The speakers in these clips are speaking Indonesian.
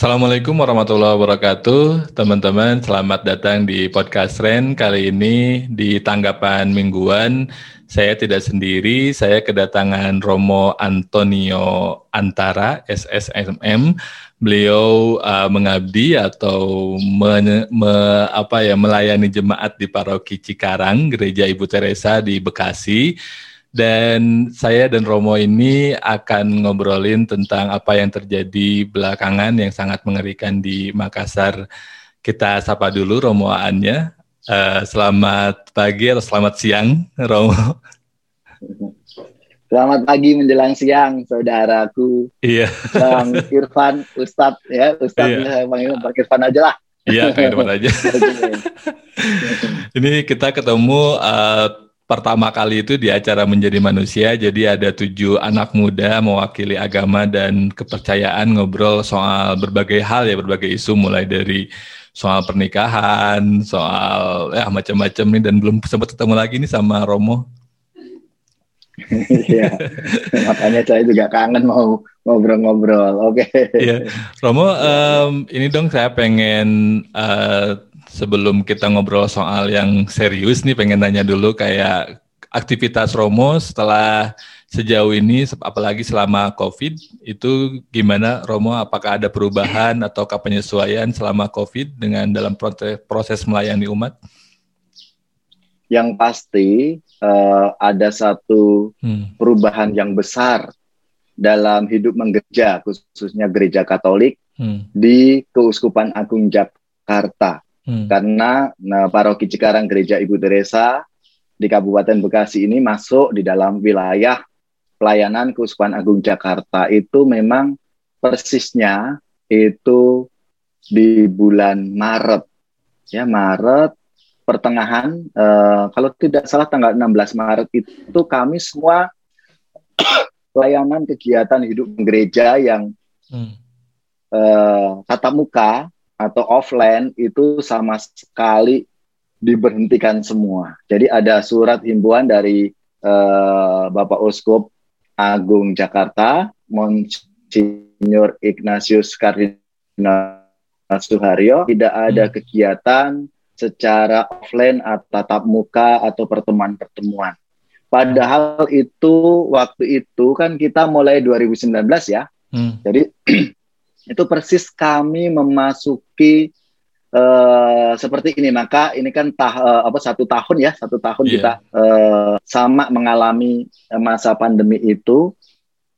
Assalamualaikum warahmatullahi wabarakatuh, teman-teman. Selamat datang di podcast Ren. Kali ini di tanggapan mingguan, saya tidak sendiri. Saya kedatangan Romo Antonio Antara, SSMM. Beliau uh, mengabdi atau me, me, apa ya melayani jemaat di Paroki Cikarang, Gereja Ibu Teresa di Bekasi dan saya dan Romo ini akan ngobrolin tentang apa yang terjadi belakangan yang sangat mengerikan di Makassar. Kita sapa dulu Romo Aannya. Uh, selamat pagi atau selamat siang, Romo. Selamat pagi menjelang siang, saudaraku. Iya. Bang Irfan, Ustadz ya, Ustadz iya. saya panggil Bang Irfan aja lah. Iya, Bang Irfan aja. Ini kita ketemu uh, pertama kali itu di acara Menjadi Manusia, jadi ada tujuh anak muda mewakili agama dan kepercayaan ngobrol soal berbagai hal ya, berbagai isu mulai dari soal pernikahan, soal ya macam-macam nih dan belum sempat ketemu lagi nih sama Romo. Iya, makanya saya juga kangen mau ngobrol-ngobrol. Oke. Okay. Iya, Romo, um, ini dong saya pengen uh, sebelum kita ngobrol soal yang serius nih pengen nanya dulu kayak aktivitas Romo setelah sejauh ini apalagi selama Covid itu gimana Romo apakah ada perubahan atau penyesuaian selama Covid dengan dalam proses melayani umat? Yang pasti uh, ada satu hmm. perubahan yang besar dalam hidup menggereja khususnya gereja Katolik hmm. di Keuskupan Agung Jakarta Hmm. Karena nah, paroki Cikarang Gereja Ibu Teresa di Kabupaten Bekasi ini masuk di dalam wilayah pelayanan Keuskupan Agung Jakarta itu memang persisnya itu di bulan Maret ya Maret pertengahan eh, kalau tidak salah tanggal 16 Maret itu kami semua pelayanan kegiatan hidup gereja yang hmm. eh, tatap muka atau offline itu sama sekali diberhentikan semua. Jadi ada surat himbauan dari uh, Bapak Uskup Agung Jakarta, Monsignor Ignatius Kardinal Suharyo, tidak ada hmm. kegiatan secara offline atau tatap muka atau pertemuan-pertemuan. Padahal itu waktu itu kan kita mulai 2019 ya. Hmm. Jadi itu persis kami memasuki uh, seperti ini maka ini kan tah, uh, apa satu tahun ya satu tahun yeah. kita uh, sama mengalami masa pandemi itu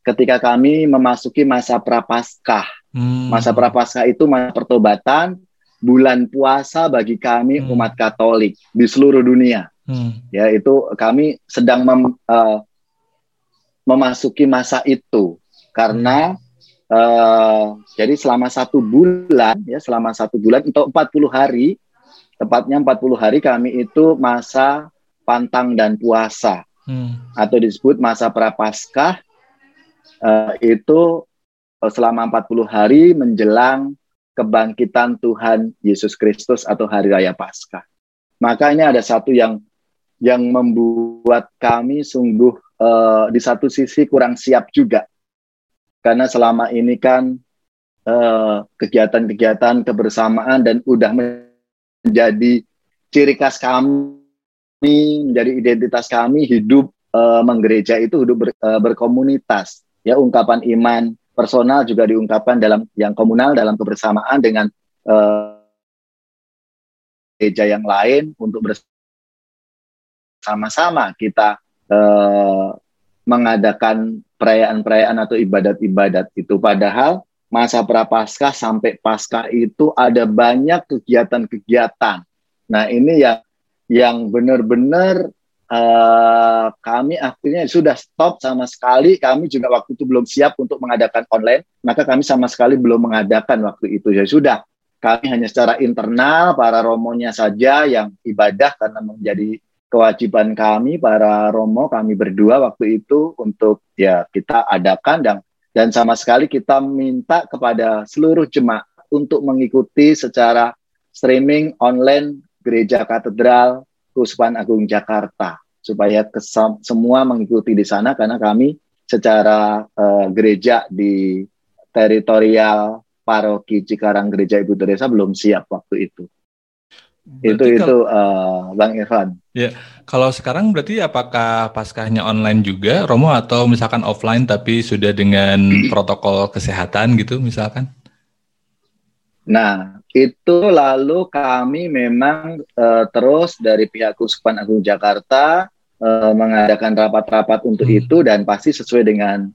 ketika kami memasuki masa prapaskah hmm. masa prapaskah itu masa pertobatan bulan puasa bagi kami hmm. umat Katolik di seluruh dunia hmm. ya itu kami sedang mem, uh, memasuki masa itu karena hmm Uh, jadi selama satu bulan ya selama satu bulan untuk 40 hari tepatnya 40 hari kami itu masa pantang dan puasa hmm. atau disebut masa prapaskah uh, itu selama 40 hari menjelang kebangkitan Tuhan Yesus Kristus atau hari raya Paskah. Makanya ada satu yang yang membuat kami sungguh uh, di satu sisi kurang siap juga karena selama ini kan eh, kegiatan-kegiatan kebersamaan dan udah menjadi ciri khas kami, menjadi identitas kami hidup uh, menggereja itu hidup ber, uh, berkomunitas. Ya ungkapan iman personal juga diungkapkan dalam yang komunal dalam kebersamaan dengan uh, gereja yang lain untuk bersama-sama kita uh, mengadakan perayaan-perayaan atau ibadat-ibadat itu. Padahal masa prapaskah sampai pasca itu ada banyak kegiatan-kegiatan. Nah ini yang yang benar-benar uh, kami akhirnya sudah stop sama sekali. Kami juga waktu itu belum siap untuk mengadakan online, maka kami sama sekali belum mengadakan waktu itu. Ya sudah, kami hanya secara internal para romonya saja yang ibadah karena menjadi kewajiban kami para romo kami berdua waktu itu untuk ya kita adakan dan dan sama sekali kita minta kepada seluruh jemaat untuk mengikuti secara streaming online Gereja Katedral Kuspan Agung Jakarta supaya kesam, semua mengikuti di sana karena kami secara uh, gereja di teritorial paroki Cikarang Gereja Ibu Teresa belum siap waktu itu. Berarti itu itu uh, Bang Irfan. Ya, kalau sekarang berarti apakah paskahnya online juga, Romo, atau misalkan offline tapi sudah dengan protokol kesehatan gitu, misalkan? Nah, itu lalu kami memang uh, terus dari pihak Kuskupan Agung Jakarta uh, mengadakan rapat-rapat untuk hmm. itu dan pasti sesuai dengan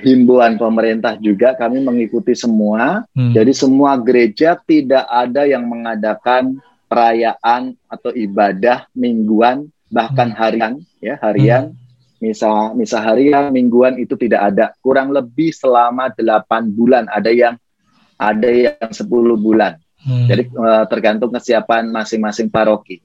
himbauan pemerintah juga kami mengikuti semua. Hmm. Jadi semua gereja tidak ada yang mengadakan perayaan atau ibadah mingguan bahkan hmm. harian ya harian. Hmm. Misa misa harian mingguan itu tidak ada. Kurang lebih selama 8 bulan ada yang ada yang 10 bulan. Hmm. Jadi uh, tergantung kesiapan masing-masing paroki.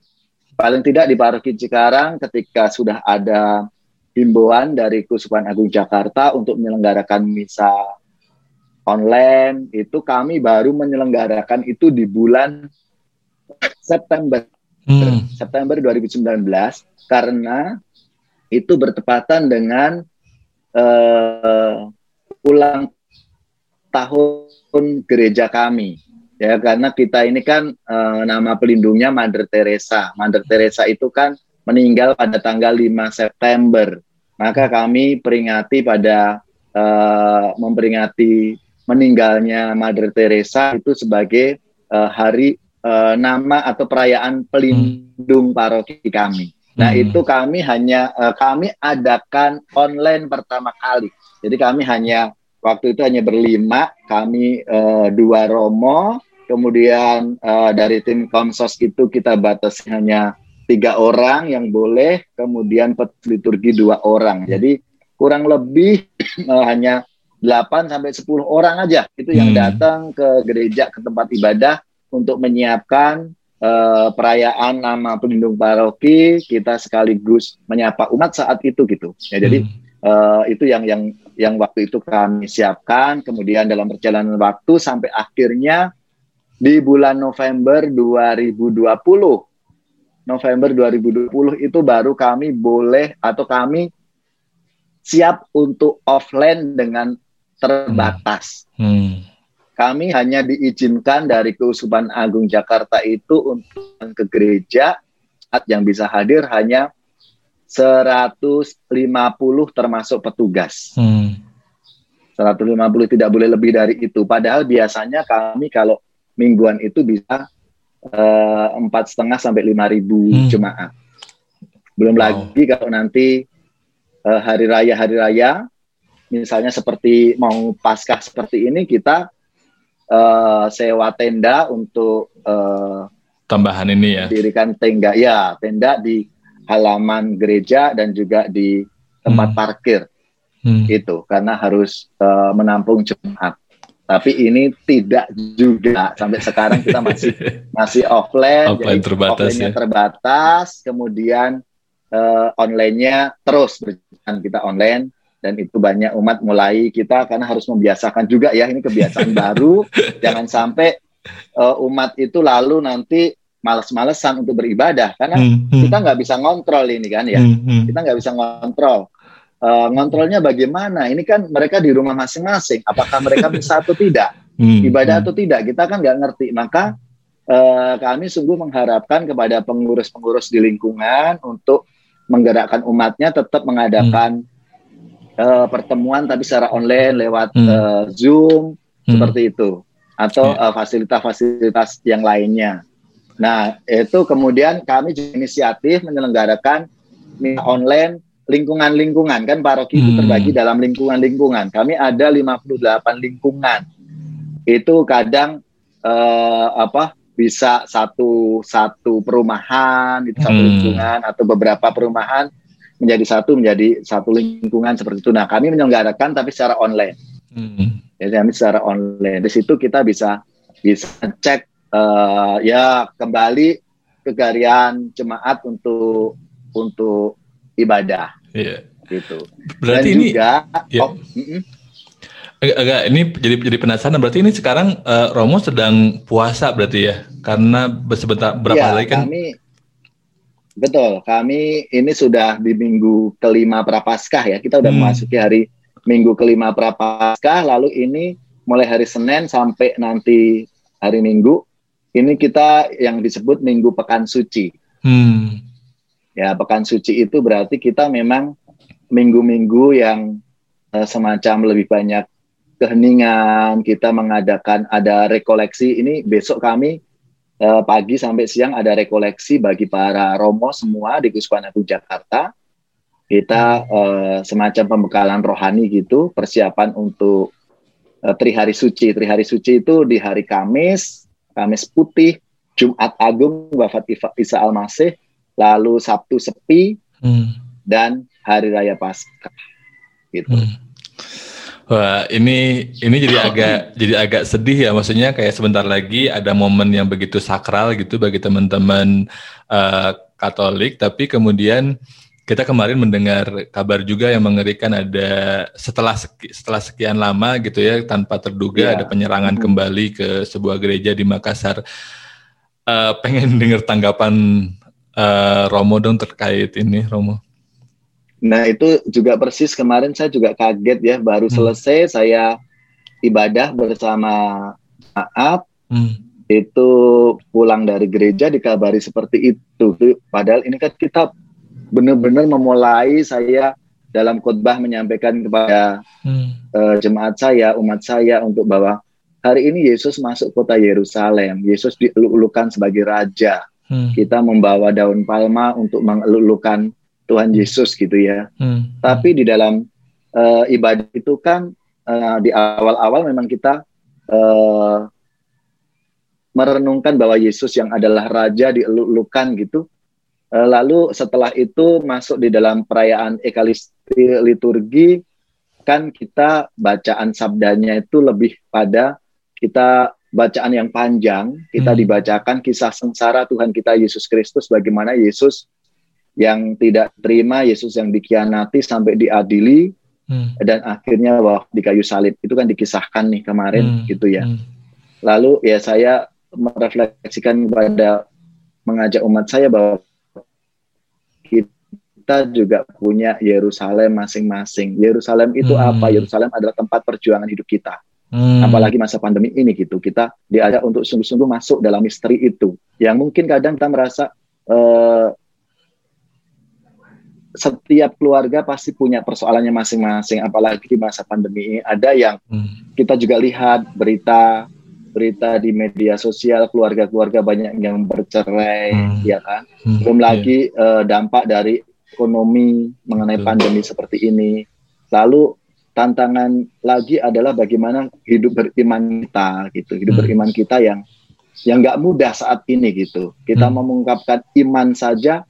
Paling tidak di paroki Cikarang ketika sudah ada himbauan dari Kuskupan Agung Jakarta untuk menyelenggarakan misa online itu kami baru menyelenggarakan itu di bulan September hmm. September 2019 karena itu bertepatan dengan uh, ulang tahun gereja kami ya karena kita ini kan uh, nama pelindungnya Mother Teresa Mother Teresa itu kan meninggal pada tanggal 5 September. Maka kami peringati pada uh, memperingati meninggalnya Mother Teresa itu sebagai uh, hari uh, nama atau perayaan pelindung hmm. paroki kami. Nah, hmm. itu kami hanya uh, kami adakan online pertama kali. Jadi kami hanya waktu itu hanya berlima, kami uh, dua romo, kemudian uh, dari tim konsos itu kita batasi hanya tiga orang yang boleh, kemudian liturgi dua orang. Jadi kurang lebih uh, hanya 8 sampai 10 orang aja itu yang hmm. datang ke gereja ke tempat ibadah untuk menyiapkan uh, perayaan nama pelindung paroki kita sekaligus menyapa umat saat itu gitu. Ya jadi hmm. uh, itu yang yang yang waktu itu kami siapkan kemudian dalam perjalanan waktu sampai akhirnya di bulan November 2020 November 2020 itu baru kami boleh atau kami siap untuk offline dengan terbatas. Hmm. Hmm. Kami hanya diizinkan dari Keuskupan Agung Jakarta itu untuk ke gereja yang bisa hadir hanya 150 termasuk petugas. Hmm. 150 tidak boleh lebih dari itu. Padahal biasanya kami kalau mingguan itu bisa Eh, empat setengah sampai lima ribu hmm. jemaat. Belum wow. lagi kalau nanti uh, hari raya hari raya, misalnya seperti mau paskah seperti ini kita uh, sewa tenda untuk uh, tambahan ini ya. Dirikan tenda ya tenda di halaman gereja dan juga di tempat hmm. parkir hmm. itu karena harus uh, menampung jemaat. Tapi ini tidak juga sampai sekarang kita masih masih offline, offline jadi terbatas offline-nya ya. terbatas, kemudian uh, online-nya terus berjalan kita online dan itu banyak umat mulai kita karena harus membiasakan juga ya ini kebiasaan baru, jangan sampai uh, umat itu lalu nanti males-malesan untuk beribadah karena hmm, hmm. kita nggak bisa ngontrol ini kan ya, hmm, hmm. kita nggak bisa ngontrol uh, ngontrolnya bagaimana? Ini kan mereka di rumah masing-masing. Apakah mereka bisa atau tidak? Hmm, Ibadah hmm. atau tidak? Kita kan nggak ngerti. Maka uh, kami sungguh mengharapkan kepada pengurus-pengurus di lingkungan untuk menggerakkan umatnya tetap mengadakan hmm. Uh, pertemuan tapi secara online lewat hmm. uh, Zoom hmm. seperti itu atau yeah. uh, fasilitas-fasilitas yang lainnya. Nah, itu kemudian kami inisiatif menyelenggarakan online lingkungan-lingkungan kan paroki itu hmm. terbagi dalam lingkungan-lingkungan. Kami ada 58 lingkungan. Itu kadang uh, apa bisa satu satu perumahan itu satu hmm. lingkungan atau beberapa perumahan menjadi satu menjadi satu lingkungan seperti itu. Nah, kami menyelenggarakan tapi secara online. Hmm. Jadi kami secara online. Di situ kita bisa bisa cek uh, ya kembali kegarian jemaat untuk untuk ibadah. Iya. Gitu. Berarti Dan ini juga, ya. oh, agak, agak ini jadi jadi penasaran berarti ini sekarang uh, Romo sedang puasa berarti ya karena sebentar berapa ya, hari kan kami betul kami ini sudah di minggu kelima prapaskah ya kita sudah hmm. memasuki hari minggu kelima prapaskah lalu ini mulai hari Senin sampai nanti hari Minggu ini kita yang disebut Minggu Pekan Suci. Hmm. Ya, Pekan Suci itu berarti kita memang minggu-minggu yang uh, semacam lebih banyak keheningan, kita mengadakan ada rekoleksi. Ini besok kami uh, pagi sampai siang ada rekoleksi bagi para romo semua di Kuspan Agung Jakarta. Kita uh, semacam pembekalan rohani gitu, persiapan untuk uh, Trihari Suci. Trihari Suci itu di hari Kamis, Kamis Putih, Jumat Agung, Wafat Isa Al-Masih, lalu Sabtu sepi, hmm. dan Hari Raya Paskah. Gitu. Hmm. Wah, ini ini jadi agak jadi agak sedih ya. Maksudnya kayak sebentar lagi ada momen yang begitu sakral gitu bagi teman-teman uh, Katolik, tapi kemudian kita kemarin mendengar kabar juga yang mengerikan ada setelah seki, setelah sekian lama gitu ya tanpa terduga yeah. ada penyerangan hmm. kembali ke sebuah gereja di Makassar. Uh, pengen dengar tanggapan uh, Romo dong terkait ini, Romo. Nah itu juga persis kemarin saya juga kaget ya, baru hmm. selesai saya ibadah bersama maaf, hmm. itu pulang dari gereja dikabari seperti itu. Padahal ini kan kita benar-benar memulai saya dalam khotbah menyampaikan kepada hmm. uh, jemaat saya, umat saya untuk bahwa hari ini Yesus masuk kota Yerusalem, Yesus dielulukan sebagai raja Hmm. Kita membawa daun palma untuk mengelulukan Tuhan. Yesus gitu ya. Hmm. Tapi di dalam uh, ibadah itu kan uh, di awal-awal memang kita uh, merenungkan bahwa Yesus yang adalah raja dielulukan gitu. Uh, lalu setelah itu masuk di dalam perayaan ekalisti liturgi kan kita bacaan sabdanya itu lebih pada kita bacaan yang panjang, kita hmm. dibacakan kisah sengsara Tuhan kita Yesus Kristus, bagaimana Yesus yang tidak terima, Yesus yang dikhianati sampai diadili, hmm. dan akhirnya wah di kayu salib itu kan dikisahkan nih kemarin hmm. gitu ya. Hmm. Lalu ya saya merefleksikan kepada mengajak umat saya bahwa kita juga punya Yerusalem masing-masing. Yerusalem itu hmm. apa? Yerusalem adalah tempat perjuangan hidup kita. Hmm. Apalagi masa pandemi ini gitu, kita diajak untuk sungguh-sungguh masuk dalam misteri itu. Yang mungkin kadang kita merasa uh, setiap keluarga pasti punya persoalannya masing-masing. Apalagi di masa pandemi ini ada yang hmm. kita juga lihat berita berita di media sosial keluarga-keluarga banyak yang bercerai, hmm. ya kan. Hmm. Belum iya. lagi yeah. uh, dampak dari ekonomi mengenai pandemi seperti ini. Lalu tantangan lagi adalah bagaimana hidup beriman kita gitu hidup hmm. beriman kita yang yang nggak mudah saat ini gitu kita hmm. mengungkapkan iman saja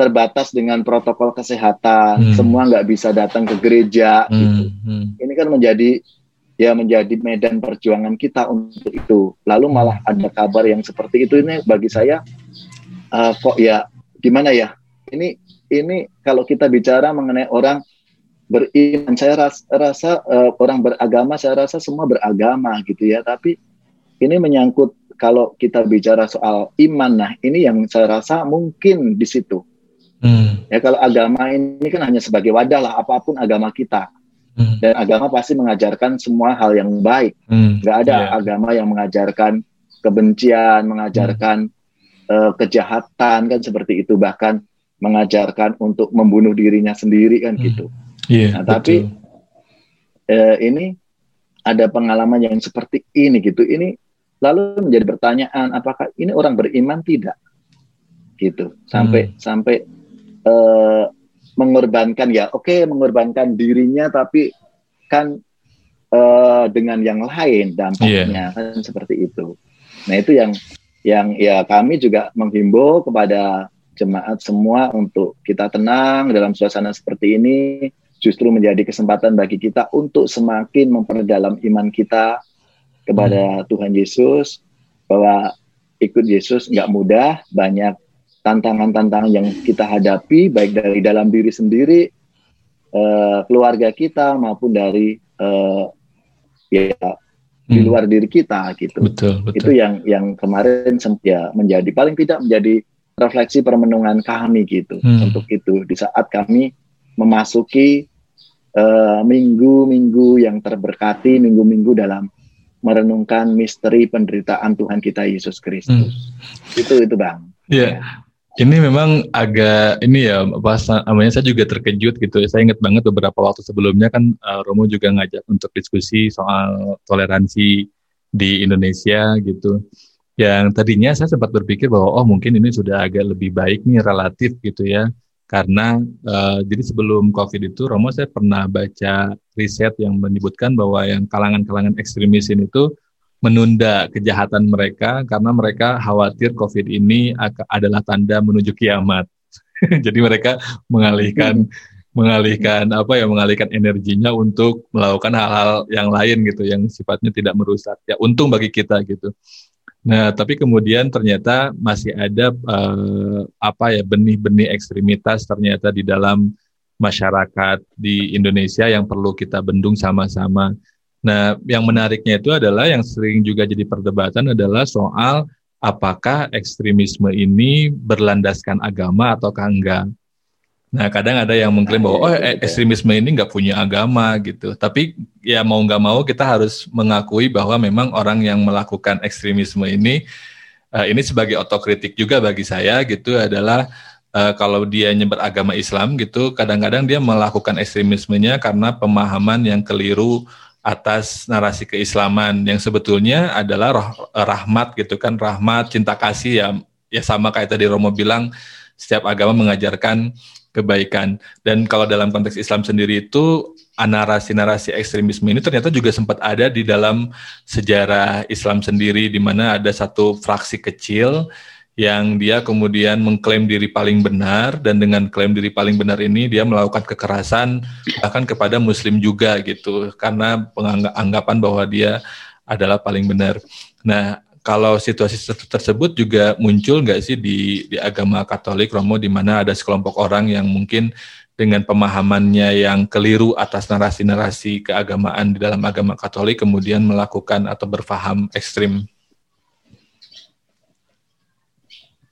terbatas dengan protokol kesehatan hmm. semua nggak bisa datang ke gereja hmm. gitu hmm. ini kan menjadi ya menjadi medan perjuangan kita untuk itu lalu malah hmm. ada kabar yang seperti itu ini bagi saya uh, kok ya gimana ya ini ini kalau kita bicara mengenai orang beriman saya rasa, rasa uh, orang beragama saya rasa semua beragama gitu ya tapi ini menyangkut kalau kita bicara soal iman nah ini yang saya rasa mungkin di situ hmm. ya kalau agama ini kan hanya sebagai wadah lah apa pun agama kita hmm. dan agama pasti mengajarkan semua hal yang baik hmm. nggak ada yeah. agama yang mengajarkan kebencian mengajarkan hmm. uh, kejahatan kan seperti itu bahkan mengajarkan untuk membunuh dirinya sendiri kan hmm. gitu Yeah, nah, tapi eh, ini ada pengalaman yang seperti ini gitu. Ini lalu menjadi pertanyaan apakah ini orang beriman tidak? Gitu. Sampai hmm. sampai eh, mengorbankan ya, oke okay, mengorbankan dirinya tapi kan eh, dengan yang lain dampaknya yeah. kan seperti itu. Nah, itu yang yang ya kami juga menghimbau kepada jemaat semua untuk kita tenang dalam suasana seperti ini justru menjadi kesempatan bagi kita untuk semakin memperdalam iman kita kepada hmm. Tuhan Yesus bahwa ikut Yesus nggak mudah banyak tantangan-tantangan yang kita hadapi baik dari dalam diri sendiri uh, keluarga kita maupun dari uh, ya hmm. di luar diri kita gitu betul, betul. itu yang yang kemarin ya menjadi paling tidak menjadi refleksi permenungan kami gitu hmm. untuk itu di saat kami memasuki minggu eh, minggu-minggu yang terberkati, minggu-minggu dalam merenungkan misteri penderitaan Tuhan kita Yesus Kristus. Hmm. Itu itu bang. Iya. Yeah. Ini memang agak ini ya pas namanya saya juga terkejut gitu. Saya ingat banget beberapa waktu sebelumnya kan uh, Romo juga ngajak untuk diskusi soal toleransi di Indonesia gitu. Yang tadinya saya sempat berpikir bahwa oh mungkin ini sudah agak lebih baik nih relatif gitu ya karena uh, jadi sebelum COVID itu Romo saya pernah baca riset yang menyebutkan bahwa yang kalangan-kalangan ekstremis ini itu menunda kejahatan mereka karena mereka khawatir COVID ini adalah tanda menuju kiamat. jadi mereka mengalihkan mengalihkan apa ya mengalihkan energinya untuk melakukan hal-hal yang lain gitu yang sifatnya tidak merusak ya untung bagi kita gitu Nah, tapi kemudian ternyata masih ada uh, apa ya benih-benih ekstremitas ternyata di dalam masyarakat di Indonesia yang perlu kita bendung sama-sama. Nah, yang menariknya itu adalah yang sering juga jadi perdebatan adalah soal apakah ekstremisme ini berlandaskan agama ataukah enggak. Nah, kadang ada yang mengklaim bahwa oh ekstremisme ini nggak punya agama gitu. Tapi ya mau nggak mau kita harus mengakui bahwa memang orang yang melakukan ekstremisme ini uh, ini sebagai otokritik juga bagi saya gitu adalah uh, kalau dia nyebar agama Islam gitu, kadang-kadang dia melakukan ekstremismenya karena pemahaman yang keliru atas narasi keislaman yang sebetulnya adalah roh, rahmat gitu kan, rahmat, cinta kasih ya ya sama kayak tadi Romo bilang setiap agama mengajarkan kebaikan. Dan kalau dalam konteks Islam sendiri itu narasi-narasi ekstremisme ini ternyata juga sempat ada di dalam sejarah Islam sendiri di mana ada satu fraksi kecil yang dia kemudian mengklaim diri paling benar dan dengan klaim diri paling benar ini dia melakukan kekerasan bahkan kepada muslim juga gitu karena penganggapan bahwa dia adalah paling benar. Nah, kalau situasi tersebut juga muncul nggak sih di, di agama Katolik Romo di mana ada sekelompok orang yang mungkin dengan pemahamannya yang keliru atas narasi-narasi keagamaan di dalam agama Katolik kemudian melakukan atau berfaham ekstrim.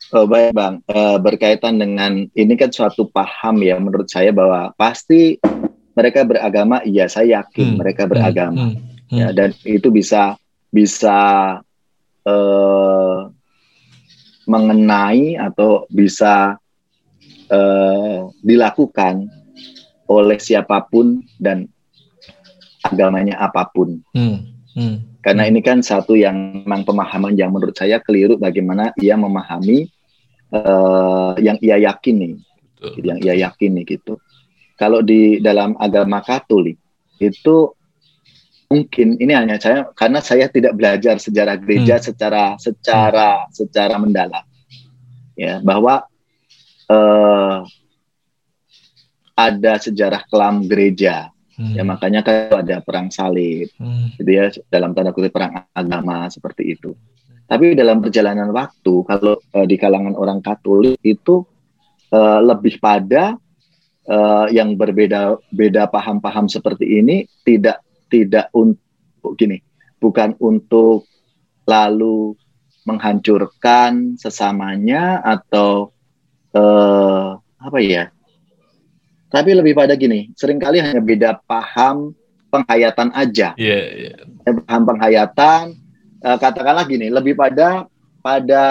Oh, baik bang, e, berkaitan dengan ini kan suatu paham ya menurut saya bahwa pasti mereka beragama, iya saya yakin hmm. mereka beragama, hmm. Hmm. ya dan itu bisa bisa eh, mengenai atau bisa eh, dilakukan oleh siapa pun dan agamanya apa pun. Hmm. Hmm. Karena ini kan satu yang memang pemahaman yang menurut saya keliru bagaimana ia memahami uh, yang ia yakini, Betul. yang ia yakini gitu. Kalau di dalam agama Katolik itu mungkin ini hanya saya karena saya tidak belajar sejarah gereja hmm. secara secara secara mendalam ya bahwa uh, ada sejarah kelam gereja hmm. ya makanya kalau ada perang salib hmm. gitu ya dalam tanda kutip perang agama seperti itu tapi dalam perjalanan waktu kalau uh, di kalangan orang Katolik itu uh, lebih pada uh, yang berbeda beda paham-paham seperti ini tidak tidak untuk gini, bukan untuk lalu menghancurkan sesamanya atau uh, apa ya? Tapi lebih pada gini, sering kali hanya beda paham penghayatan aja. Yeah, yeah. Paham penghayatan, uh, katakanlah gini, lebih pada pada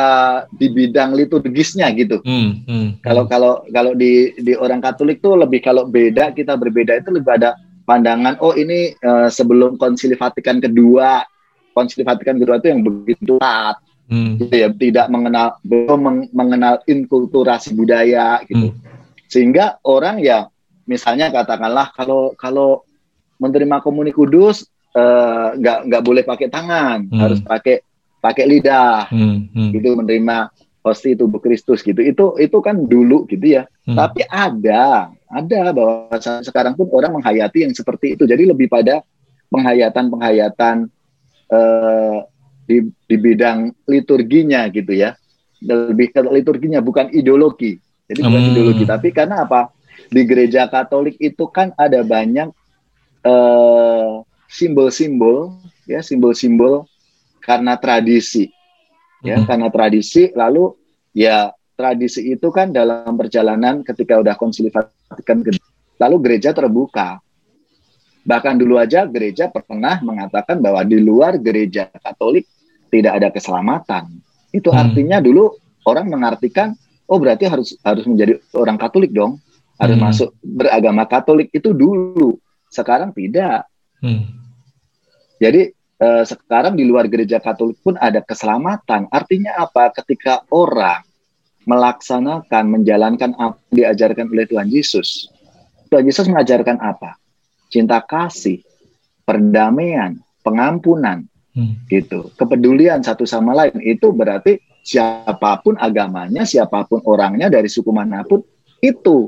di bidang liturgisnya gitu. Hmm, hmm, kalau kalau kalau di di orang Katolik tuh lebih kalau beda kita berbeda itu lebih ada pandangan oh ini uh, sebelum konsili Vatikan kedua konsili Vatikan kedua itu yang begitu kuat hmm. gitu ya tidak mengenal belum meng, mengenal inkulturasi budaya gitu hmm. sehingga orang ya misalnya katakanlah kalau kalau menerima komuni kudus nggak uh, nggak boleh pakai tangan hmm. harus pakai pakai lidah hmm. Hmm. gitu menerima hosti tubuh Kristus gitu itu itu kan dulu gitu ya hmm. tapi ada ada bahwa sekarang pun orang menghayati yang seperti itu. Jadi lebih pada penghayatan-penghayatan uh, di, di bidang liturginya gitu ya. Lebih ke liturginya bukan ideologi. Jadi bukan hmm. ideologi, tapi karena apa? Di gereja Katolik itu kan ada banyak uh, simbol-simbol ya, simbol-simbol karena tradisi. Ya, hmm. karena tradisi lalu ya tradisi itu kan dalam perjalanan ketika udah konsili Vatikan lalu gereja terbuka Bahkan dulu aja gereja pernah mengatakan bahwa di luar gereja Katolik tidak ada keselamatan. Itu hmm. artinya dulu orang mengartikan oh berarti harus harus menjadi orang Katolik dong, harus hmm. masuk beragama Katolik itu dulu. Sekarang tidak. Hmm. Jadi eh, sekarang di luar gereja Katolik pun ada keselamatan. Artinya apa? Ketika orang melaksanakan, menjalankan apa yang diajarkan oleh Tuhan Yesus. Tuhan Yesus mengajarkan apa? cinta kasih, perdamaian, pengampunan, hmm. gitu, kepedulian satu sama lain itu berarti siapa pun agamanya, siapa pun orangnya dari suku mana pun itu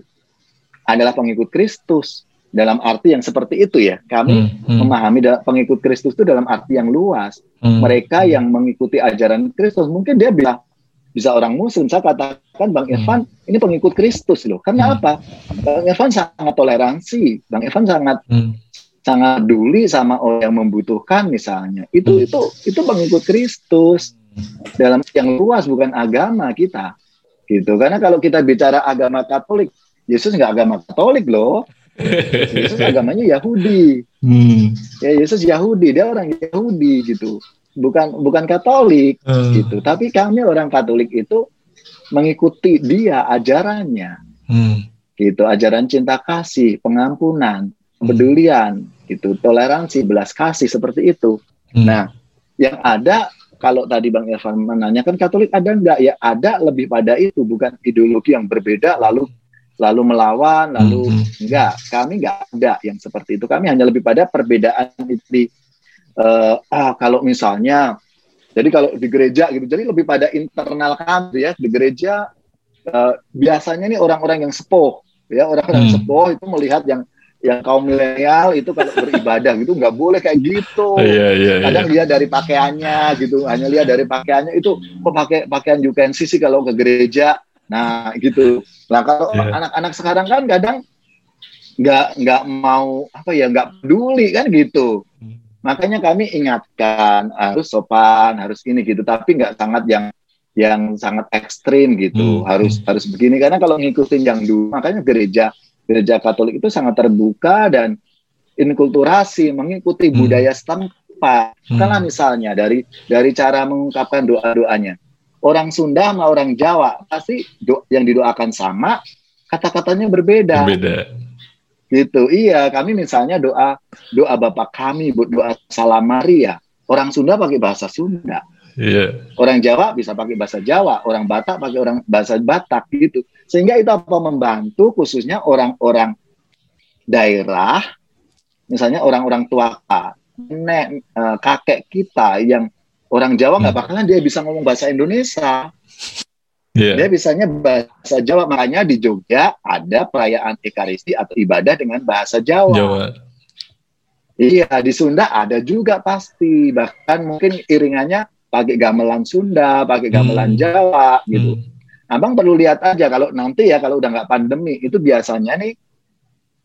adalah pengikut Kristus dalam arti yang seperti itu ya. Kami hmm, hmm. memahami pengikut Kristus itu dalam arti yang luas. Hmm, Mereka hmm. yang mengikuti ajaran Kristus mungkin dia bilang bisa orang muslim saya katakan bang hmm. Irfan hmm. ini pengikut Kristus loh karena hmm. apa bang Irfan sangat toleransi bang Irfan sangat hmm. sangat peduli sama orang yang membutuhkan misalnya itu hmm. itu itu pengikut Kristus dalam yang luas bukan agama kita gitu karena kalau kita bicara agama Katolik Yesus nggak agama Katolik loh Yesus agamanya Yahudi hmm. ya Yesus Yahudi dia orang Yahudi gitu bukan bukan Katolik hmm. gitu. Tapi kami orang Katolik itu mengikuti dia ajarannya. Hmm. Gitu, ajaran cinta kasih, pengampunan, kepedulian, hmm. gitu, toleransi, belas kasih seperti itu. Hmm. Nah, yang ada kalau tadi Bang Irfan menanyakan Katolik ada enggak? Ya ada lebih pada itu, bukan ideologi yang berbeda lalu lalu melawan, lalu hmm. enggak. Kami enggak ada yang seperti itu. Kami hanya lebih pada perbedaan di uh, ah kalau misalnya jadi kalau di gereja gitu jadi lebih pada internal kami ya di gereja uh, biasanya nih orang-orang yang sepuh ya orang-orang hmm. sepuh itu melihat yang yang kaum milenial itu kalau beribadah gitu nggak boleh kayak gitu. Yeah, yeah, iya. Kadang yeah. lihat dari pakaiannya gitu, hanya lihat dari pakaiannya itu kok pakai pakaian jukensi sih kalau ke gereja. Nah gitu. Nah kalau iya. anak-anak sekarang kan kadang nggak nggak mau apa ya nggak peduli kan gitu. Hmm. Makanya kami ingatkan harus sopan, harus ini gitu, tapi nggak sangat yang yang sangat ekstrim gitu, hmm. harus harus begini karena kalau ngikutin yang dulu, makanya gereja gereja Katolik itu sangat terbuka dan inkulturasi mengikuti hmm. budaya setempat. Hmm. Karena misalnya dari dari cara mengungkapkan doa-doanya. Orang Sunda sama orang Jawa pasti do, yang didoakan sama, kata-katanya berbeda. Berbeda. Gitu. Iya kami misalnya doa doa bapak kami buat doa salam Maria. Orang Sunda pakai bahasa Sunda. Yeah. orang Jawa bisa pakai bahasa Jawa orang Batak pakai orang bahasa Batak gitu. Sehingga itu apa membantu khususnya orang-orang daerah misalnya orang-orang tua nenek eh, kakek kita yang orang Jawa nggak hmm. bakalan dia bisa ngomong bahasa Indonesia Yeah. Dia bisanya bahasa Jawa, makanya di Jogja ada perayaan Ekaristi atau ibadah dengan bahasa Jawa. Jawa. Iya, di Sunda ada juga pasti. Bahkan mungkin iringannya pakai gamelan Sunda, pakai gamelan hmm. Jawa gitu. Hmm. Abang perlu lihat aja kalau nanti ya kalau udah nggak pandemi itu biasanya nih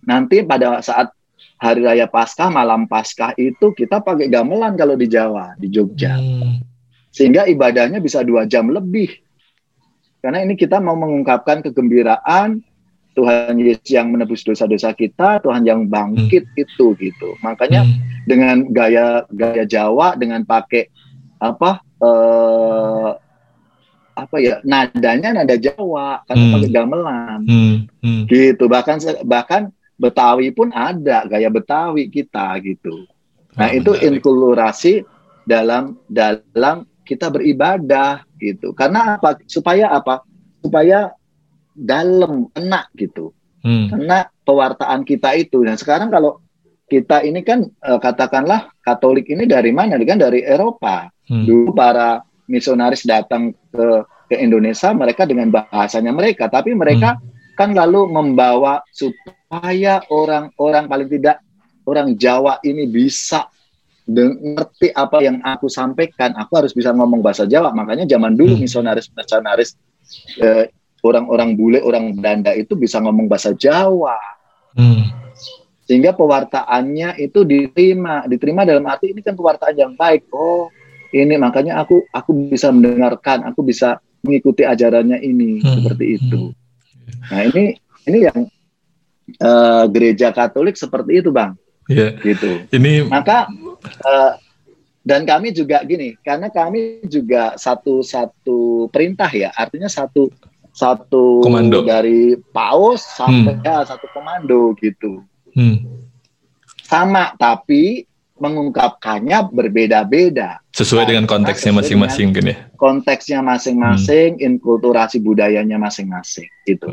nanti pada saat hari raya Paskah, malam Paskah itu kita pakai gamelan kalau di Jawa, di Jogja. Hmm. Sehingga ibadahnya bisa dua jam lebih karena ini kita mau mengungkapkan kegembiraan Tuhan Yesus yang menebus dosa-dosa kita, Tuhan yang bangkit hmm. itu gitu. Makanya hmm. dengan gaya gaya Jawa dengan pakai apa eh, apa ya nadanya nada Jawa karena hmm. pakai gamelan. Hmm. Hmm. Gitu. Bahkan bahkan Betawi pun ada gaya Betawi kita gitu. Nah, oh, itu inkulturasi dalam dalam kita beribadah gitu. Karena apa? Supaya apa? Supaya dalam kena gitu. Hmm. Karena pewartaan kita itu. Dan sekarang kalau kita ini kan eh, katakanlah Katolik ini dari mana? Kan dari Eropa. Hmm. Dulu para misionaris datang ke ke Indonesia mereka dengan bahasanya mereka, tapi mereka hmm. kan lalu membawa supaya orang-orang paling tidak orang Jawa ini bisa ngerti apa yang aku sampaikan, aku harus bisa ngomong bahasa Jawa. Makanya zaman dulu hmm. misionaris-misionaris eh, orang-orang bule, orang Belanda itu bisa ngomong bahasa Jawa. Hmm. Sehingga pewartaannya itu diterima, diterima dalam arti ini kan pewartaan yang baik. Oh, ini makanya aku aku bisa mendengarkan, aku bisa mengikuti ajarannya ini hmm. seperti itu. Hmm. Nah, ini ini yang uh, gereja Katolik seperti itu, Bang. Yeah. Gitu. Ini maka uh, dan kami juga gini, karena kami juga satu satu perintah ya, artinya satu satu komando. dari paus sampai hmm. ya satu komando gitu. Hmm. Sama tapi mengungkapkannya berbeda-beda. Sesuai dengan konteksnya masing-masing kan ya. Konteksnya masing-masing, hmm. inkulturasi budayanya masing-masing gitu.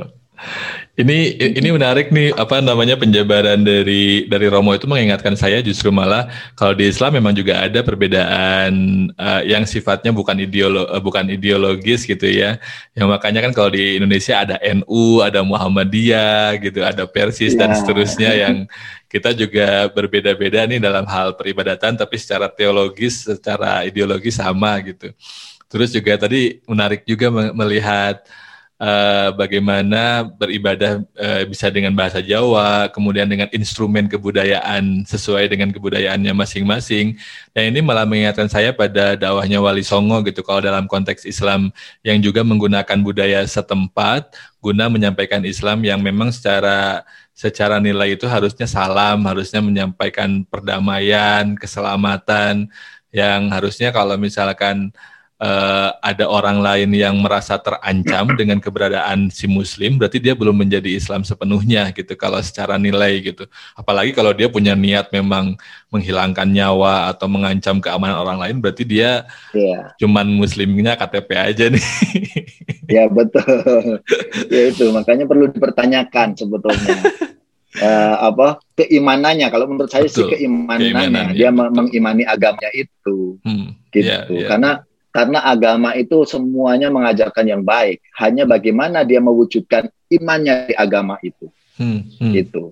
Ini ini menarik nih apa namanya penjabaran dari dari Romo itu mengingatkan saya justru malah kalau di Islam memang juga ada perbedaan uh, yang sifatnya bukan ideolo uh, bukan ideologis gitu ya. Yang makanya kan kalau di Indonesia ada NU, ada Muhammadiyah gitu, ada Persis yeah. dan iya. seterusnya yang kita juga berbeda-beda nih dalam hal peribadatan tapi secara teologis, secara ideologi sama gitu. Terus juga tadi menarik juga melihat uh, bagaimana beribadah uh, bisa dengan bahasa Jawa, kemudian dengan instrumen kebudayaan sesuai dengan kebudayaannya masing-masing. Dan ini malah mengingatkan saya pada dakwahnya Wali Songo gitu, kalau dalam konteks Islam yang juga menggunakan budaya setempat guna menyampaikan Islam yang memang secara secara nilai itu harusnya salam, harusnya menyampaikan perdamaian, keselamatan, yang harusnya kalau misalkan uh, ada orang lain yang merasa terancam dengan keberadaan si muslim berarti dia belum menjadi Islam sepenuhnya gitu kalau secara nilai gitu. Apalagi kalau dia punya niat memang menghilangkan nyawa atau mengancam keamanan orang lain berarti dia yeah. cuman muslimnya KTP aja nih. Ya betul. Ya itu. Makanya perlu dipertanyakan sebetulnya. Uh, apa keimanannya. Kalau menurut saya Betul. sih keimanannya Keimanan, dia ya, mengimani agamanya itu. Hmm, gitu. Yeah, yeah. karena karena agama itu semuanya mengajarkan yang baik. Hanya bagaimana dia mewujudkan imannya di agama itu. Hmm, hmm. Gitu.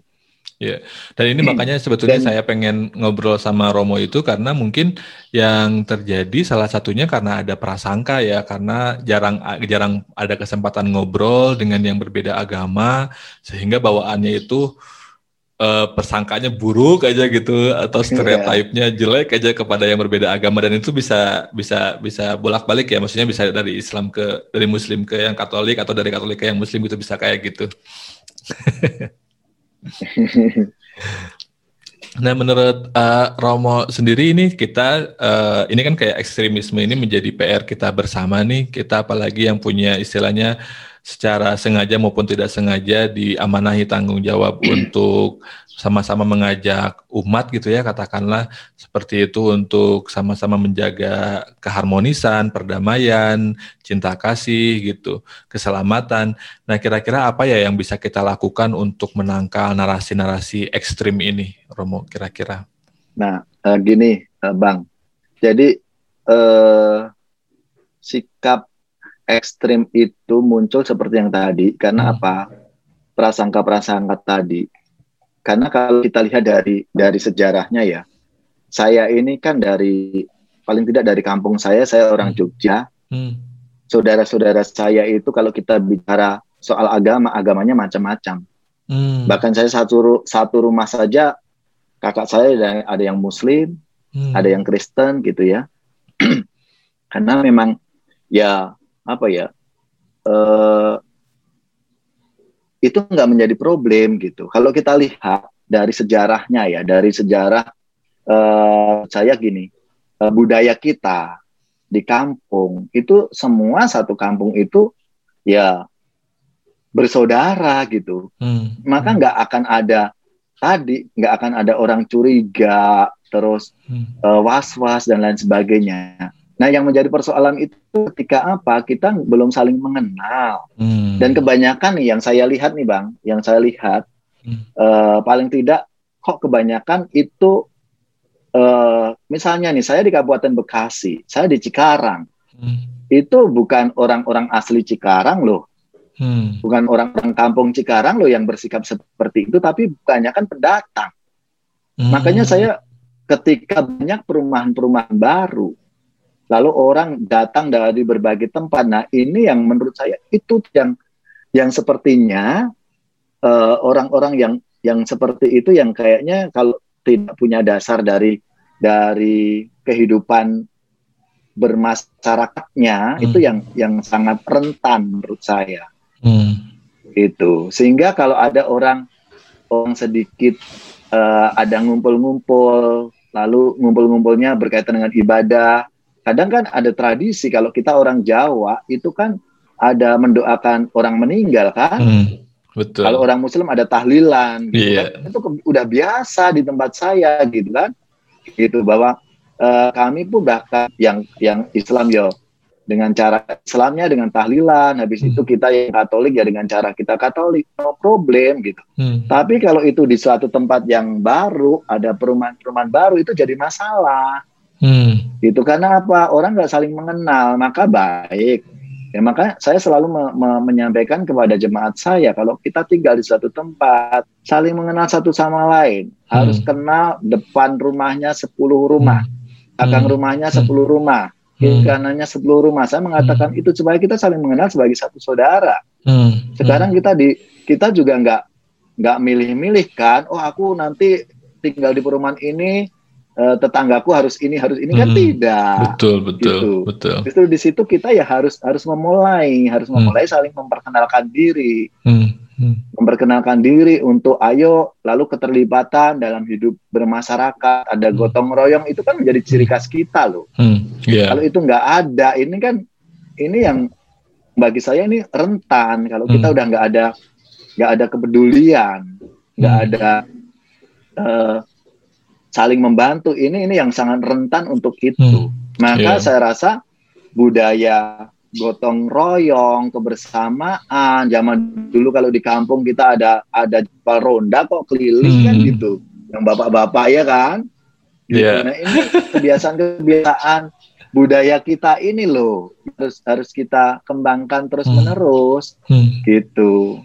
Ya, dan ini makanya sebetulnya dan, saya pengen ngobrol sama Romo itu karena mungkin yang terjadi salah satunya karena ada prasangka ya, karena jarang jarang ada kesempatan ngobrol dengan yang berbeda agama sehingga bawaannya itu uh, persangkanya buruk aja gitu atau iya. stereotipnya jelek aja kepada yang berbeda agama dan itu bisa bisa bisa bolak-balik ya maksudnya bisa dari Islam ke dari Muslim ke yang Katolik atau dari Katolik ke yang Muslim itu bisa kayak gitu. nah menurut uh, Romo sendiri ini kita uh, ini kan kayak ekstremisme ini menjadi PR kita bersama nih kita apalagi yang punya istilahnya secara sengaja maupun tidak sengaja diamanahi tanggung jawab untuk sama-sama mengajak umat gitu ya katakanlah seperti itu untuk sama-sama menjaga keharmonisan, perdamaian, cinta kasih gitu, keselamatan. Nah, kira-kira apa ya yang bisa kita lakukan untuk menangkal narasi-narasi ekstrim ini, Romo kira-kira? Nah, uh, gini, uh, Bang. Jadi uh, sikap ekstrim itu muncul seperti yang tadi karena hmm. apa prasangka-prasangka tadi karena kalau kita lihat dari dari sejarahnya ya saya ini kan dari paling tidak dari kampung saya saya orang hmm. Jogja hmm. saudara-saudara saya itu kalau kita bicara soal agama agamanya macam-macam hmm. bahkan saya satu satu rumah saja kakak saya ada, ada yang Muslim hmm. ada yang Kristen gitu ya karena memang ya apa ya uh, itu nggak menjadi problem gitu. Kalau kita lihat dari sejarahnya ya, dari sejarah uh, saya gini, uh, budaya kita di kampung itu semua satu kampung itu ya bersaudara gitu. Hmm. Maka nggak akan ada tadi nggak akan ada orang curiga terus hmm. uh, was-was dan lain sebagainya. Nah, yang menjadi persoalan itu ketika apa? Kita belum saling mengenal. Hmm. Dan kebanyakan nih yang saya lihat nih, Bang, yang saya lihat hmm. uh, paling tidak kok kebanyakan itu uh, misalnya nih saya di Kabupaten Bekasi, saya di Cikarang. Hmm. Itu bukan orang-orang asli Cikarang loh. Hmm. Bukan orang-orang kampung Cikarang loh yang bersikap seperti itu, tapi kebanyakan pendatang. Hmm. Makanya saya ketika banyak perumahan-perumahan baru, lalu orang datang dari berbagai tempat. Nah, ini yang menurut saya itu yang yang sepertinya eh, orang-orang uh, yang yang seperti itu yang kayaknya kalau tidak punya dasar dari dari kehidupan bermasyarakatnya hmm. itu yang yang sangat rentan menurut saya. Hmm. Itu. Sehingga kalau ada orang orang sedikit uh, ada ngumpul-ngumpul, lalu ngumpul-ngumpulnya berkaitan dengan ibadah. Kadang kan ada tradisi kalau kita orang Jawa itu kan ada mendoakan orang meninggal kan. Hmm, betul. Kalau orang Muslim ada tahlilan, gitu yeah. kan. itu udah biasa di tempat saya gitu kan. Gitu bahwa uh, kami pun bahkan yang yang Islam yo dengan cara Islamnya dengan tahlilan habis hmm. itu kita yang Katolik ya dengan cara kita Katolik no problem gitu hmm. tapi kalau itu di suatu tempat yang baru ada perumahan-perumahan baru itu jadi masalah hmm. gitu karena apa orang nggak saling mengenal maka baik ya maka saya selalu me me menyampaikan kepada jemaat saya kalau kita tinggal di suatu tempat saling mengenal satu sama lain hmm. harus kenal depan rumahnya 10 rumah hmm. belakang hmm. rumahnya 10 hmm. rumah kiri hmm. kanannya sepuluh rumah. Saya mengatakan hmm. itu supaya kita saling mengenal sebagai satu saudara. Hmm. Sekarang kita di kita juga nggak nggak milih-milih kan. Oh aku nanti tinggal di perumahan ini uh, tetanggaku harus ini harus ini kan hmm. kan tidak. Betul betul gitu. betul. Justru di situ kita ya harus harus memulai harus memulai hmm. saling memperkenalkan diri. Hmm hmm. memperkenalkan diri untuk ayo lalu keterlibatan dalam hidup bermasyarakat ada hmm. gotong royong itu kan menjadi ciri khas kita loh hmm. yeah. kalau itu nggak ada ini kan ini yang bagi saya ini rentan kalau hmm. kita udah nggak ada nggak ada kepedulian nggak hmm. ada uh, saling membantu ini ini yang sangat rentan untuk itu hmm. maka yeah. saya rasa budaya gotong royong, kebersamaan. Zaman dulu kalau di kampung kita ada ada jempol ronda kok keliling kan hmm. kan gitu. Yang bapak-bapak ya kan. Gitu. Yeah. Nah ini kebiasaan-kebiasaan budaya kita ini loh harus harus kita kembangkan terus menerus hmm. hmm. gitu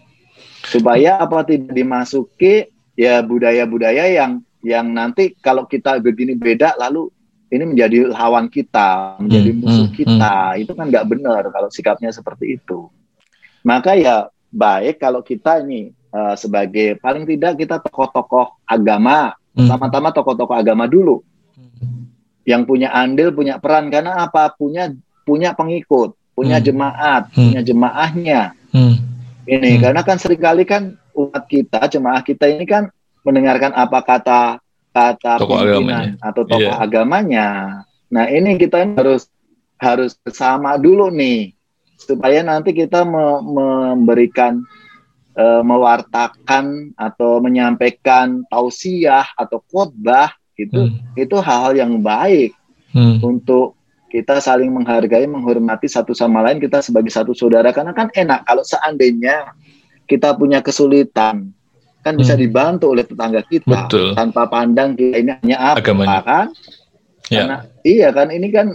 supaya apa tidak dimasuki ya budaya-budaya yang yang nanti kalau kita begini beda lalu ini menjadi lawan kita, menjadi hmm, musuh hmm, kita. Hmm. Itu kan nggak benar kalau sikapnya seperti itu. Maka ya baik kalau kita ini uh, sebagai paling tidak kita tokoh-tokoh agama, hmm. sama-sama tokoh-tokoh agama dulu, hmm. yang punya andil, punya peran karena apa? Punya punya pengikut, punya hmm. jemaat, hmm. punya jemaahnya. Hmm. Ini hmm. karena kan sering kali kan umat kita, jemaah kita ini kan mendengarkan apa kata kata tokoh pimpinan agamanya. atau tokoh yeah. agamanya. Nah ini kita harus harus bersama dulu nih supaya nanti kita me memberikan e, mewartakan atau menyampaikan tausiah atau khotbah itu hmm. itu hal-hal yang baik hmm. untuk kita saling menghargai menghormati satu sama lain kita sebagai satu saudara karena kan enak kalau seandainya kita punya kesulitan kan bisa hmm. dibantu oleh tetangga kita Betul. tanpa pandang kita ini hanya apa Agamanya. kan ya. karena iya kan ini kan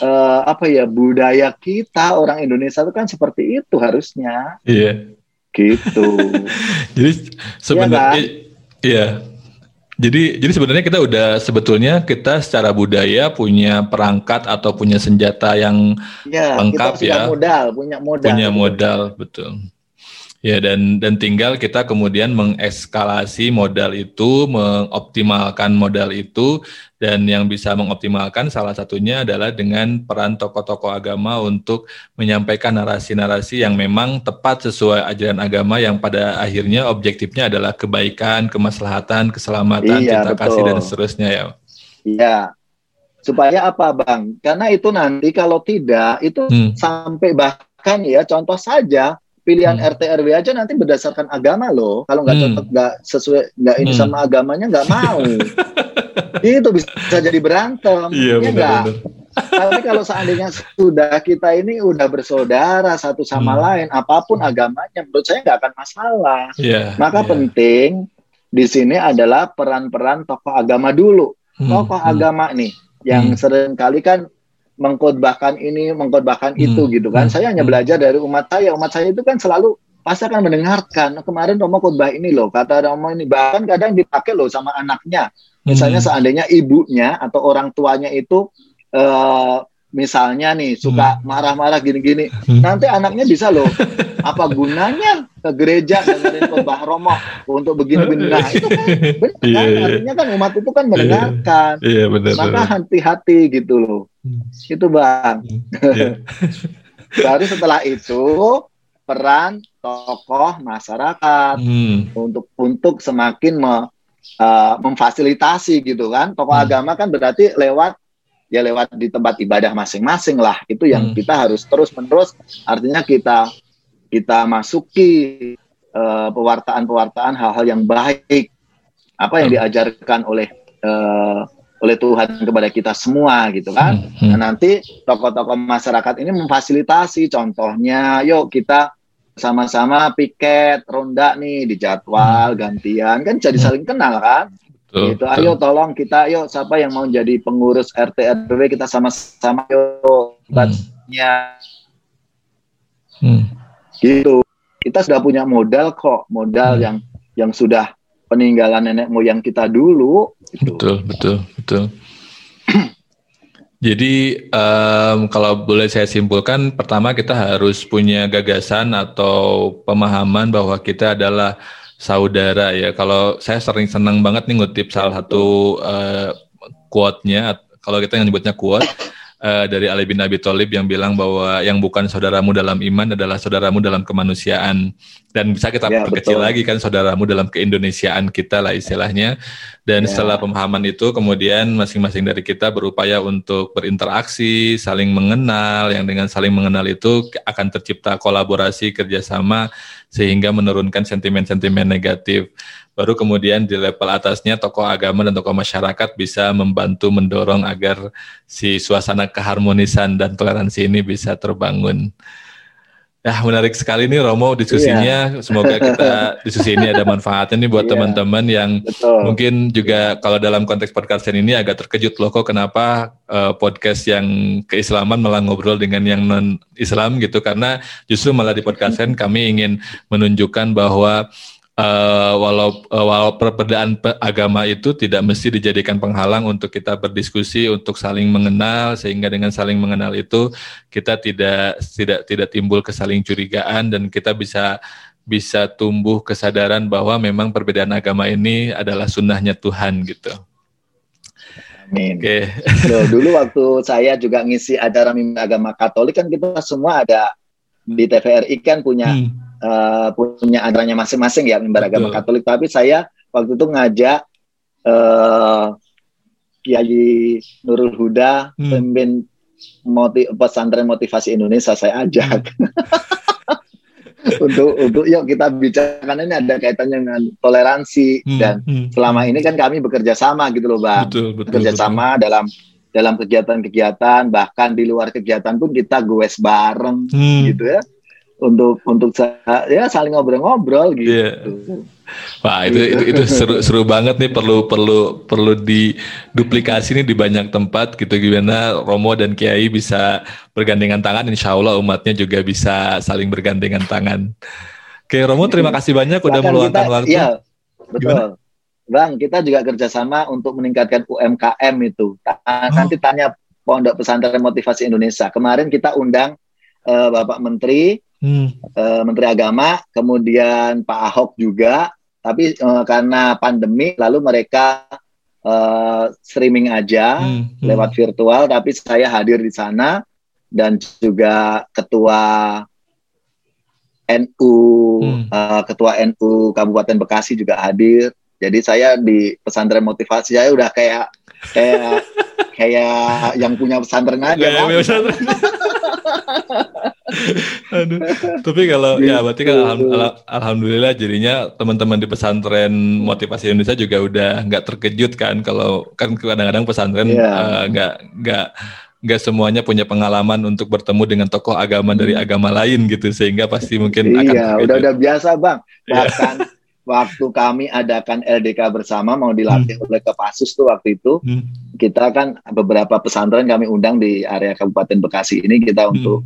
uh, apa ya budaya kita orang Indonesia itu kan seperti itu harusnya iya gitu jadi sebenarnya iya, kan? iya jadi jadi sebenarnya kita udah sebetulnya kita secara budaya punya perangkat atau punya senjata yang ya, lengkap kita ya. modal, punya modal. Punya modal, betul. Ya dan dan tinggal kita kemudian mengeskalasi modal itu, mengoptimalkan modal itu dan yang bisa mengoptimalkan salah satunya adalah dengan peran tokoh-tokoh agama untuk menyampaikan narasi-narasi yang memang tepat sesuai ajaran agama yang pada akhirnya objektifnya adalah kebaikan, kemaslahatan, keselamatan, iya, cinta betul. kasih dan seterusnya ya. Iya. Supaya apa, Bang? Karena itu nanti kalau tidak itu hmm. sampai bahkan ya contoh saja pilihan hmm. RT RW aja nanti berdasarkan agama loh. Kalau nggak hmm. cocok, nggak sesuai, nggak ini hmm. sama agamanya nggak mau. itu bisa jadi berantem. Iya ya benar, Tapi kalau seandainya sudah kita ini udah bersaudara satu sama hmm. lain, apa pun agamanya, menurut saya nggak akan masalah. Yeah, Maka yeah. penting di sini adalah peran-peran tokoh agama dulu. Hmm. Tokoh hmm. agama nih, yang hmm. sering kali kan mengkotbahkan ini, mengkotbahkan hmm. itu gitu kan. Hmm. Saya hanya hmm. belajar dari umat saya. Umat saya itu kan selalu pasti akan mendengarkan. Kemarin Romo khotbah ini loh, kata Romo ini bahkan kadang dipakai loh sama anaknya. Misalnya hmm. seandainya ibunya atau orang tuanya itu uh, misalnya nih suka hmm. marah-marah gini-gini, hmm. nanti anaknya bisa loh apa gunanya ke gereja dengerin khotbah Romo untuk begini-begini. Nah itu kan benar yeah, kan? Yeah. artinya kan umat itu kan mendengarkan. Yeah, yeah, benar, Maka hati-hati gitu loh. Hmm. Itu bang. Hmm. Yeah. Baru setelah itu peran tokoh masyarakat hmm. untuk untuk semakin me, uh, memfasilitasi gitu kan. Tokoh hmm. agama kan berarti lewat ya lewat di tempat ibadah masing-masing lah. Itu yang hmm. kita harus terus menerus artinya kita kita masuki uh, pewartaan-pewartaan hal-hal yang baik apa yang hmm. diajarkan oleh uh, oleh Tuhan kepada kita semua gitu kan. Hmm, hmm. Nah, nanti tokoh-tokoh masyarakat ini memfasilitasi contohnya yuk kita sama-sama piket ronda nih di jadwal hmm. gantian kan jadi saling kenal kan. Betul, gitu. Ayo tolong kita yuk siapa yang mau jadi pengurus RT RW kita sama-sama yuk batnya. Hmm. Gitu. Kita sudah punya modal kok, modal hmm. yang yang sudah peninggalan nenek moyang kita dulu. Gitu. Betul, betul, betul. Jadi um, kalau boleh saya simpulkan, pertama kita harus punya gagasan atau pemahaman bahwa kita adalah saudara ya. Kalau saya sering senang banget nih ngutip salah satu uh, quote-nya, kalau kita nyebutnya quote, uh, dari Ali bin Abi Thalib yang bilang bahwa yang bukan saudaramu dalam iman adalah saudaramu dalam kemanusiaan dan bisa kita ya, perkecil betul. lagi kan saudaramu dalam keindonesiaan kita lah istilahnya dan ya. setelah pemahaman itu kemudian masing-masing dari kita berupaya untuk berinteraksi saling mengenal yang dengan saling mengenal itu akan tercipta kolaborasi kerjasama sehingga menurunkan sentimen-sentimen negatif baru kemudian di level atasnya tokoh agama dan tokoh masyarakat bisa membantu mendorong agar si suasana keharmonisan dan toleransi ini bisa terbangun. Ya menarik sekali nih Romo diskusinya. Iya. Semoga kita diskusi ini ada manfaatnya nih buat iya. teman-teman yang Betul. mungkin juga kalau dalam konteks podcast ini agak terkejut loh kok kenapa uh, podcast yang keislaman malah ngobrol dengan yang non Islam gitu karena justru malah di podcast kami ingin menunjukkan bahwa uh, walau uh, walau perbedaan agama itu tidak mesti dijadikan penghalang untuk kita berdiskusi untuk saling mengenal sehingga dengan saling mengenal itu kita tidak tidak tidak timbul kesaling curigaan dan kita bisa bisa tumbuh kesadaran bahwa memang perbedaan agama ini adalah sunnahnya Tuhan gitu. Amin. Oke. Okay. dulu waktu saya juga ngisi acara agama Katolik kan kita semua ada di TVRI kan punya hmm uh, punya adaranya masing-masing ya mimbar agama Katolik. Tapi saya waktu itu ngajak uh, Kiai Nurul Huda, hmm. pemimpin motiv pesantren motivasi Indonesia saya ajak. Hmm. untuk untuk yuk kita bicarakan ini ada kaitannya dengan toleransi hmm, dan hmm. selama ini kan kami bekerja sama gitu loh bang betul, betul, bekerja betul. sama dalam dalam kegiatan-kegiatan bahkan di luar kegiatan pun kita goes bareng hmm. gitu ya untuk untuk ya saling ngobrol-ngobrol gitu. Yeah. Wah itu itu itu seru seru banget nih perlu perlu perlu diduplikasi nih di banyak tempat gitu gimana Romo dan Kiai bisa bergandengan tangan Insya Allah umatnya juga bisa saling bergandengan tangan. Oke Romo terima kasih banyak udah meluangkan waktu. Iya betul. Gimana? Bang kita juga kerjasama untuk meningkatkan UMKM itu. Oh. Nanti tanya Pondok Pesantren Motivasi Indonesia. Kemarin kita undang uh, Bapak Menteri hmm. uh, Menteri Agama, kemudian Pak Ahok juga, tapi uh, karena pandemi lalu mereka uh, streaming aja hmm. Hmm. lewat virtual, tapi saya hadir di sana dan juga ketua NU, hmm. uh, ketua NU Kabupaten Bekasi juga hadir. Jadi saya di pesantren motivasi saya udah kayak kayak kayak yang punya pesantren aja. Ya, pesantren. Aduh. Tapi kalau ya gitu. berarti kan alham, alhamdulillah jadinya teman-teman di pesantren motivasi Indonesia juga udah nggak terkejut kan kalau kan kadang-kadang pesantren iya. nggak yeah. uh, nggak nggak semuanya punya pengalaman untuk bertemu dengan tokoh agama dari hmm. agama lain gitu sehingga pasti mungkin iya, akan Iya, udah udah biasa, Bang. Iya. Bahkan waktu kami adakan LDK bersama mau dilatih hmm. oleh Kepasus tuh waktu itu hmm. kita kan beberapa pesantren kami undang di area Kabupaten Bekasi ini kita hmm. untuk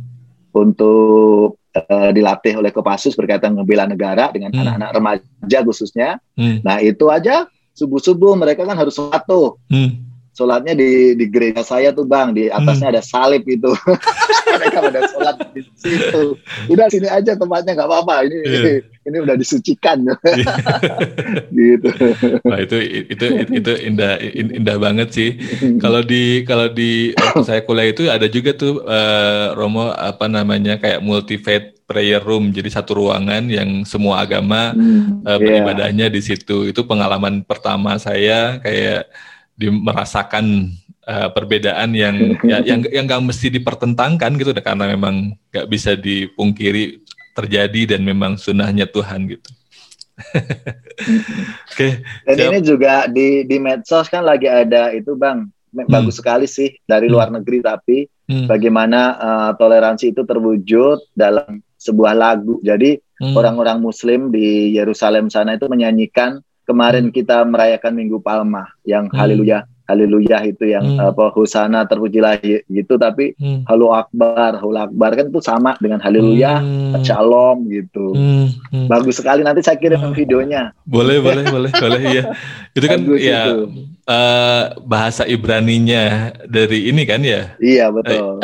untuk uh, dilatih oleh Kopassus berkaitan membela negara dengan hmm. anak-anak hmm. remaja khususnya. Hmm. Nah itu aja subuh-subuh mereka kan harus satu. Hmm. Sholatnya di di gereja saya tuh bang. Di atasnya hmm. ada salib itu. Mereka pada sholat di situ. Udah sini aja tempatnya nggak apa-apa. Ini yeah. ini udah disucikan. Gitu. Wah itu itu itu indah indah banget sih. Kalau di kalau di saya kuliah itu ada juga tuh uh, Romo apa namanya kayak multi faith prayer room. Jadi satu ruangan yang semua agama hmm, uh, beribadahnya yeah. di situ. Itu pengalaman pertama saya kayak di merasakan uh, perbedaan yang ya, yang yang nggak mesti dipertentangkan gitu karena memang nggak bisa dipungkiri terjadi dan memang sunnahnya Tuhan gitu. Oke. Okay, dan siap. ini juga di di medsos kan lagi ada itu bang hmm. bagus sekali sih dari luar hmm. negeri tapi hmm. bagaimana uh, toleransi itu terwujud dalam sebuah lagu. Jadi hmm. orang-orang hmm. Muslim di Yerusalem sana itu menyanyikan kemarin kita merayakan Minggu Palma yang hmm. haleluya haleluya itu yang hmm. apa husana terpujilah gitu tapi hmm. halu akbar halu akbar kan itu sama dengan haleluya hmm. shalom gitu hmm. Hmm. bagus sekali nanti saya kirim hmm. videonya boleh boleh boleh boleh ya itu kan bagus ya itu. Uh, bahasa Ibraninya dari ini kan ya iya betul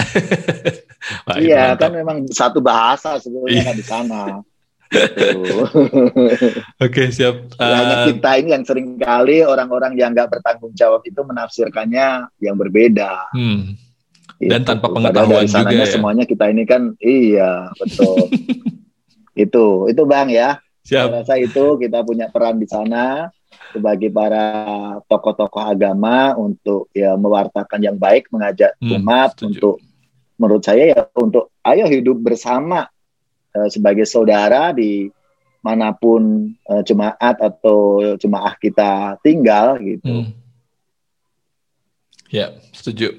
iya kan memang satu bahasa sebenarnya kan di sana Oke siap. Uh, kita ini yang sering kali orang-orang yang nggak bertanggung jawab itu menafsirkannya yang berbeda. Hmm. Dan tanpa pengetahuan juga ya. Semuanya kita ini kan iya betul. itu itu bang ya. Siap. Saya rasa itu kita punya peran di sana sebagai para tokoh-tokoh agama untuk ya mewartakan yang baik, mengajak hmm, umat untuk menurut saya ya untuk ayo hidup bersama uh, sebagai saudara di mana pun uh, jemaat atau jemaah kita tinggal gitu. Hmm. Ya, setuju.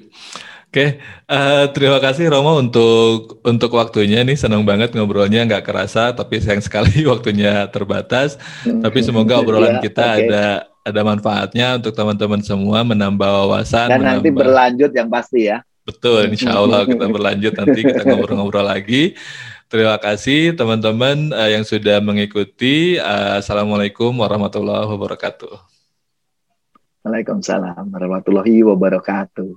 Oke, uh, terima kasih Romo untuk untuk waktunya nih senang banget ngobrolnya nggak kerasa tapi sayang sekali waktunya terbatas. Hmm. Tapi semoga obrolan ya, kita okay. ada ada manfaatnya untuk teman-teman semua menambah wawasan. Dan menambah... nanti berlanjut yang pasti ya. Betul, insya Allah kita berlanjut nanti kita ngobrol-ngobrol lagi. Terima kasih teman-teman uh, yang sudah mengikuti. Uh, Assalamualaikum warahmatullahi wabarakatuh. Waalaikumsalam warahmatullahi wabarakatuh.